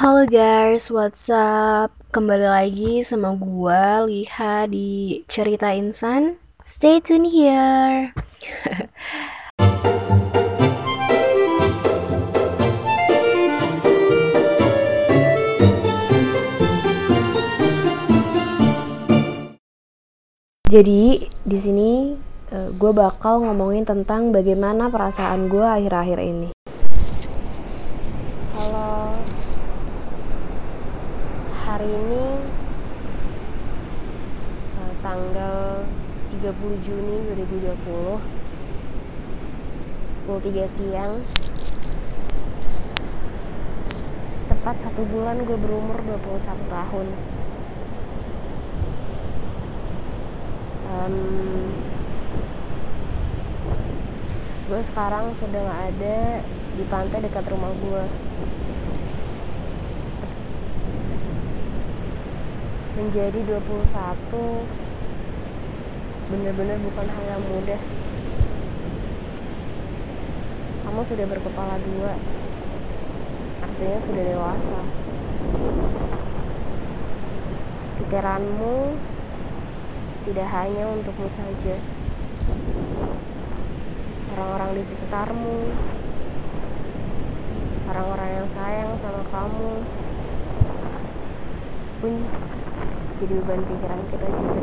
Halo guys, what's up? Kembali lagi sama gue Liha di Cerita Insan. Stay tune here. Jadi di sini uh, gue bakal ngomongin tentang bagaimana perasaan gue akhir-akhir ini. Halo, hari ini uh, tanggal 30 Juni 2020 pukul 3 siang. Tepat satu bulan gue berumur 21 tahun. Um, gue sekarang sedang ada di pantai dekat rumah gue menjadi 21 benar-benar bukan hal yang mudah. Kamu sudah berkepala dua artinya sudah dewasa. Pikiranmu tidak hanya untukmu saja. Orang-orang di sekitarmu orang-orang yang sayang sama kamu pun jadi beban pikiran kita juga.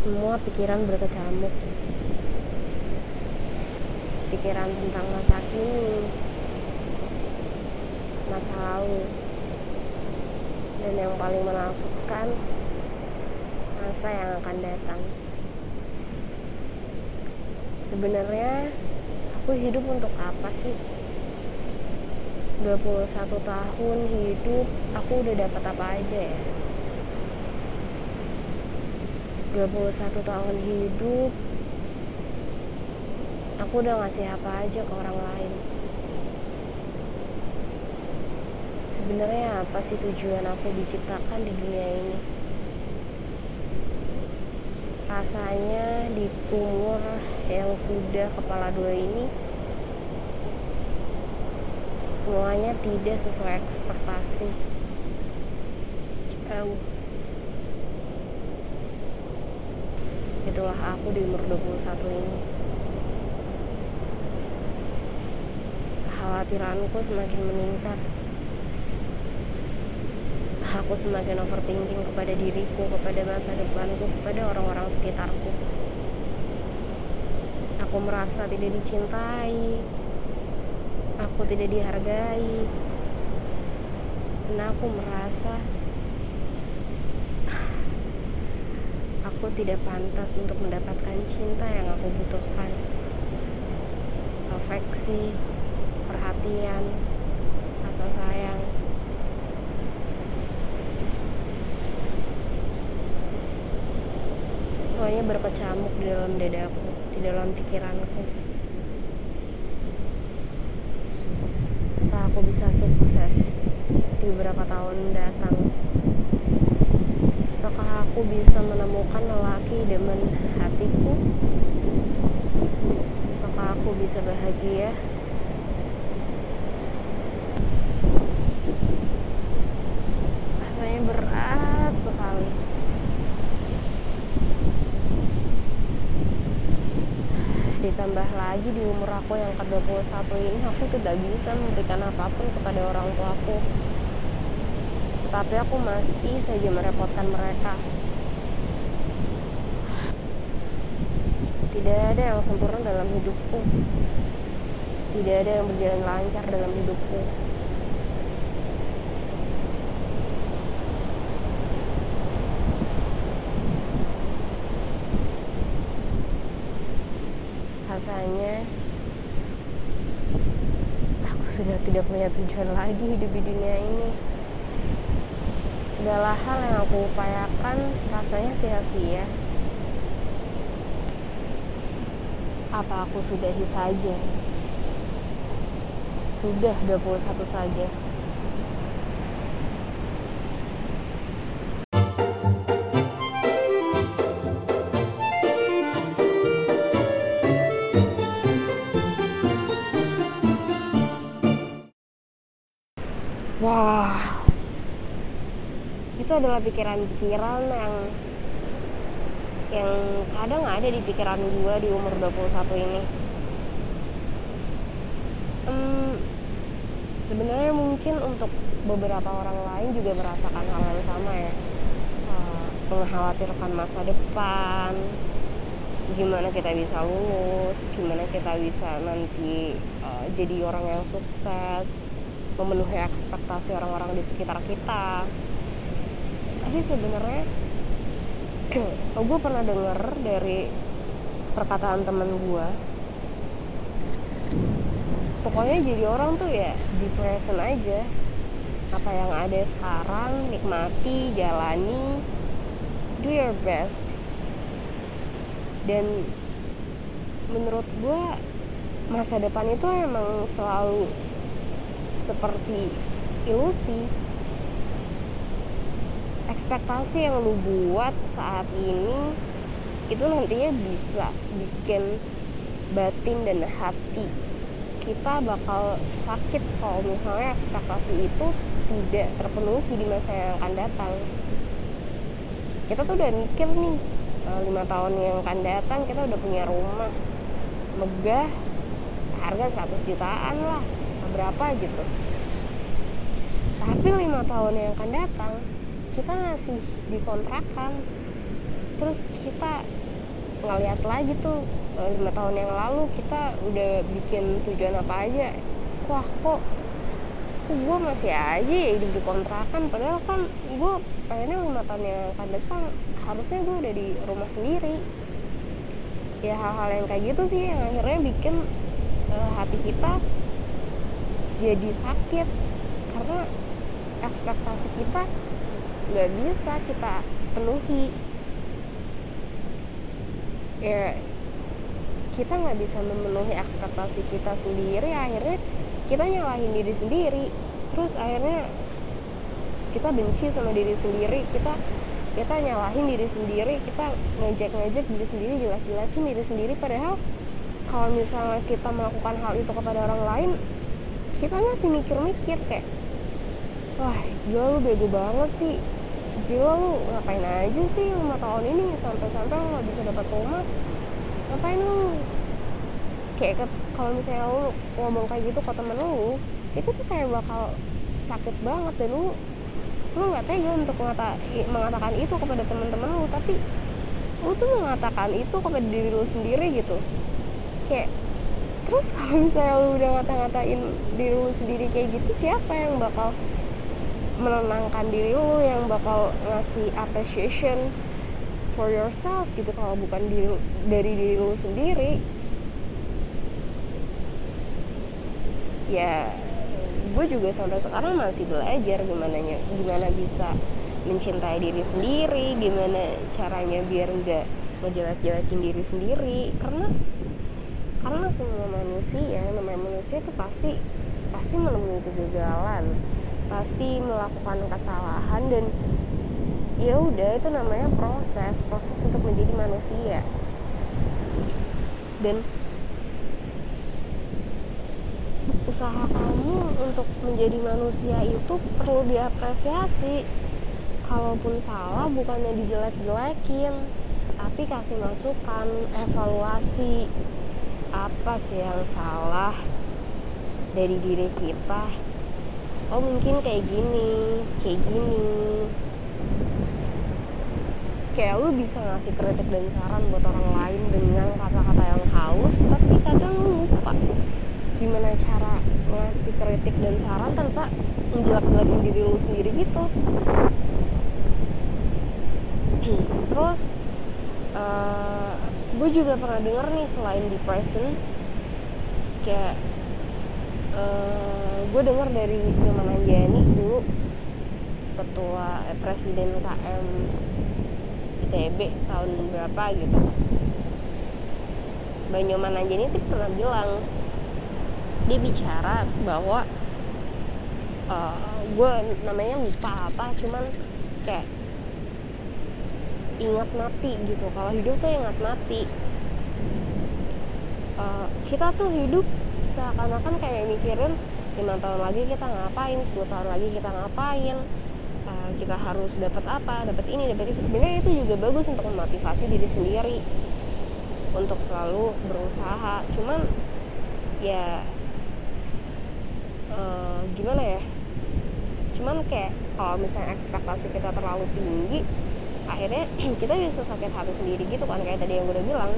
Semua pikiran berkecamuk. Pikiran tentang masa kini masa lalu. Dan yang paling menakutkan masa yang akan datang. Sebenarnya aku hidup untuk apa sih 21 tahun hidup aku udah dapat apa aja ya? 21 tahun hidup aku udah ngasih apa aja ke orang lain. Sebenarnya apa sih tujuan aku diciptakan di dunia ini? Rasanya di umur yang sudah kepala dua ini semuanya tidak sesuai ekspektasi. Jauh itulah aku di umur 21 ini. Kekhawatiranku semakin meningkat. Aku semakin overthinking kepada diriku, kepada masa depanku, kepada orang-orang sekitarku. Aku merasa tidak dicintai, aku tidak dihargai, dan aku merasa aku tidak pantas untuk mendapatkan cinta yang aku butuhkan. Afeksi, perhatian, rasa sayang. semuanya berkecamuk di dalam dadaku, di dalam pikiranku. Apa aku bisa sukses di beberapa tahun mendatang? Apakah aku bisa menemukan lelaki demen hatiku? Apakah aku bisa bahagia? Rasanya berat sekali. Ditambah lagi di umur aku yang ke-21 ini aku tidak bisa memberikan apa pun kepada orang tuaku tapi aku masih saja merepotkan mereka. Tidak ada yang sempurna dalam hidupku. Tidak ada yang berjalan lancar dalam hidupku rasanya aku sudah tidak punya tujuan lagi hidup di dunia ini. Segala hal yang aku upayakan rasanya sia-sia. Apa aku sudahi saja? Sudah 21 saja itu adalah pikiran-pikiran yang yang kadang ada di pikiran gue di umur 21 ini. Hmm, sebenarnya mungkin untuk beberapa orang lain juga merasakan hal yang sama ya. Uh, mengkhawatirkan masa depan gimana kita bisa lulus gimana kita bisa nanti uh, jadi orang yang sukses memenuhi ekspektasi orang-orang di sekitar kita tapi sebenarnya oh, gue pernah denger dari perkataan temen gue pokoknya jadi orang tuh ya di present aja. Apa yang ada sekarang nikmati jalani do your best. Dan menurut gue masa depan itu emang selalu seperti ilusi ekspektasi yang lu buat saat ini itu nantinya bisa bikin batin dan hati kita bakal sakit kalau misalnya ekspektasi itu tidak terpenuhi di masa yang akan datang. Kita tuh udah mikir nih eh, lima tahun yang akan datang kita udah punya rumah megah harga 100 jutaan lah berapa gitu. Tapi lima tahun yang akan datang kita masih dikontrakan. Terus kita ngeliat lagi tuh eh, lima tahun yang lalu kita udah bikin tujuan apa aja. Wah kok gue masih aja ya hidup di kontrakan padahal kan gue pengennya lima tahun yang akan datang harusnya gue udah di rumah sendiri. Ya hal-hal yang kayak gitu sih yang akhirnya bikin uh, hati kita jadi sakit. Karena ekspektasi kita nggak bisa kita penuhi. Ya kita nggak bisa memenuhi ekspektasi kita sendiri. Akhirnya kita nyalahin diri sendiri. Terus akhirnya kita benci sama diri sendiri. Kita kita nyalahin diri sendiri. Kita ngejek-ngejek diri sendiri jelek-jelekin diri sendiri. Padahal kalau misalnya kita melakukan hal itu kepada orang lain kita masih mikir-mikir kayak wah gila lu bego banget sih gila lu ngapain aja sih lima tahun ini? Sampai-sampai lu gak bisa dapat rumah. Ngapain lu? Kayak kalau misalnya lu ngomong kayak gitu ke temen lu itu tuh kayak bakal sakit banget dan lu lu nggak tega untuk mengata, mengatakan itu kepada teman-teman lu. Tapi lu tuh mengatakan itu kepada diri lu sendiri gitu. Kayak terus kalau misalnya lu udah ngata-ngatain diri lu sendiri kayak gitu siapa yang bakal menenangkan diri lu yang bakal ngasih appreciation for yourself gitu. Kalau bukan diri dari diri lu sendiri ya gue juga sampai sekarang masih belajar gimana gimana bisa mencintai diri sendiri gimana caranya biar nggak ngejelek-jelekin diri sendiri. Karena karena semua manusia namanya manusia itu pasti pasti menemui kegagalan pasti melakukan kesalahan dan ya udah itu namanya proses proses untuk menjadi manusia. Dan usaha kamu untuk menjadi manusia itu perlu diapresiasi. Kalaupun salah bukannya dijelek-jelekin tapi kasih masukan evaluasi apa sih yang salah dari diri kita oh mungkin kayak gini kayak gini. Kayak lu bisa ngasih kritik dan saran buat orang lain dengan kata-kata yang halus tapi kadang lu lupa gimana cara ngasih kritik dan saran tanpa menjelak-jelakin diri lu sendiri gitu. Terus uh, eh, gue juga pernah denger nih selain di present kayak uh, gue dengar dari zaman Anjani dulu ketua eh, presiden KM ITB tahun berapa gitu. Banyoman Anjani itu pernah bilang dia bicara bahwa uh, eh, gue namanya lupa apa cuman kayak ingat mati gitu. Kalau hidup tuh ingat mati uh, kita tuh hidup seakan-akan kayak mikirin lima tahun lagi kita ngapain 10 tahun lagi kita ngapain uh, kita harus dapat apa dapat ini dapat itu. Sebenarnya itu juga bagus untuk memotivasi diri sendiri untuk selalu berusaha. Cuman ya uh, gimana ya? Cuman kayak kalau misalnya ekspektasi kita terlalu tinggi akhirnya kita bisa sakit hati sendiri gitu kan kayak tadi yang gue udah bilang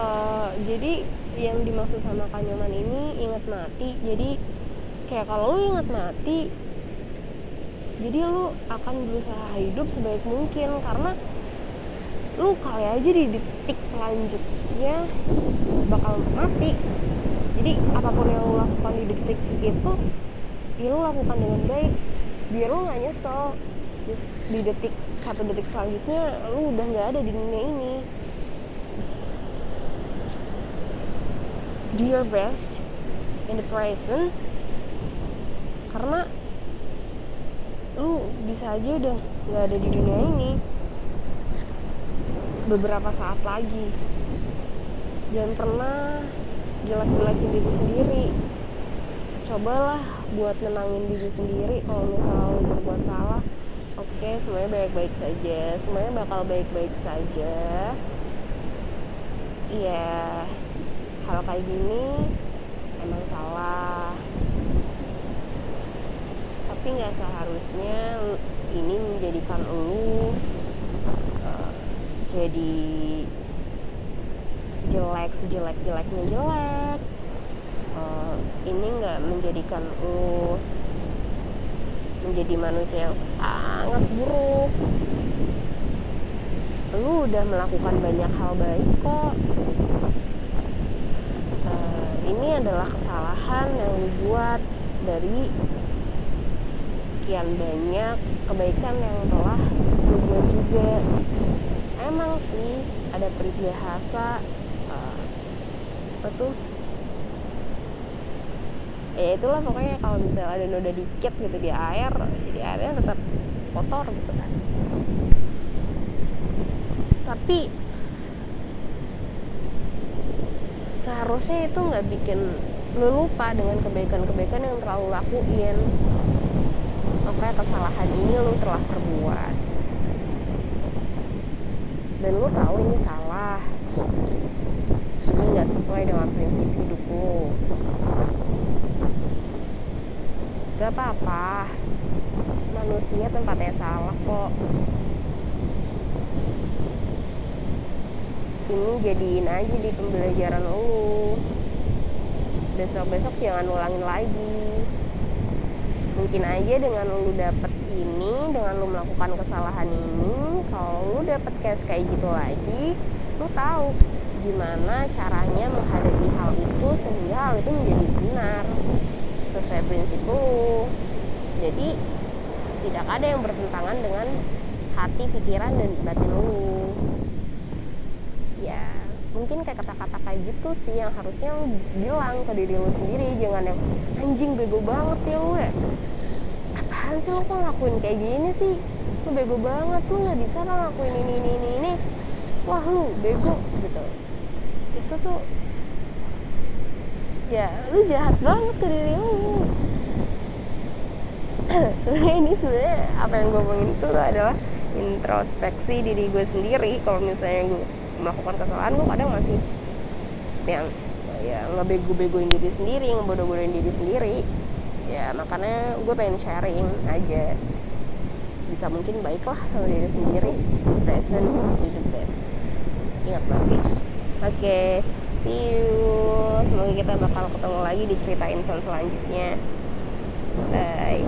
uh, jadi yang dimaksud sama kanyoman ini ingat mati jadi kayak kalau lu ingat mati jadi lu akan berusaha hidup sebaik mungkin karena lu kali aja di detik selanjutnya bakal mati. Jadi apa pun yang lu lakukan di detik itu ya lu lakukan dengan baik biar lu nggak nyesel. Di detik satu detik selanjutnya lu udah nggak ada di dunia ini do your best in the present. Karena lu bisa aja udah nggak ada di dunia ini. Beberapa saat lagi. Jangan pernah jelek-jelekin diri sendiri. Cobalah buat nenangin diri sendiri kalau misalnya lu berbuat salah. Oke okay, semuanya baik-baik saja. Semuanya bakal baik-baik saja. Iya hal kayak gini emang salah. Tapi nggak seharusnya ini menjadikan lu uh, jadi jelek sejelek jeleknya jelek. Uh, ini nggak menjadikan lu menjadi manusia yang sangat buruk. Lu udah melakukan banyak hal baik kok ini adalah kesalahan yang dibuat dari sekian banyak kebaikan yang telah lu buat juga. Emang sih ada peribahasa uh, apa tuh? Ya itulah pokoknya kalau misalnya ada noda dikit gitu di air jadi airnya tetap kotor gitu kan. Tapi seharusnya itu nggak bikin lu lupa dengan kebaikan-kebaikan yang terlalu lakuin. Makanya kesalahan ini lu telah perbuat. Dan lu tahu ini salah. Ini nggak sesuai dengan prinsip hidup lu gak apa-apa. Manusia tempatnya salah kok ini jadiin aja di pembelajaran lu. Besok-besok jangan ulangin lagi. Mungkin aja dengan lu dapet ini dengan lu melakukan kesalahan ini kalau lu dapet case kayak gitu lagi lu tahu gimana caranya menghadapi hal itu sehingga hal itu menjadi benar sesuai prinsip lu. Jadi tidak ada yang bertentangan dengan hati pikiran dan batin lu ya mungkin kayak kata-kata kayak gitu sih yang harusnya lu bilang ke diri lu sendiri jangan yang anjing bego banget ya lu ya. Apaan sih lu kok ngelakuin kayak gini sih? Lu bego banget lu nggak bisa lah ngelakuin ini ini ini ini. Wah lu bego gitu. Itu tuh ya lu jahat banget ke diri lu. Sebenarnya ini sebenarnya apa yang gue omongin itu adalah introspeksi diri gue sendiri. Kalau misalnya gue melakukan kesalahan gue kadang masih yang ya ngebego-begoin diri sendiri ngebodoh-bodohin diri sendiri. Ya makanya gue pengen sharing aja. Bisa mungkin baiklah sama diri sendiri. Present is the best. Ingat nanti oke okay see you. Semoga kita bakal ketemu lagi di cerita insan selanjutnya. Bye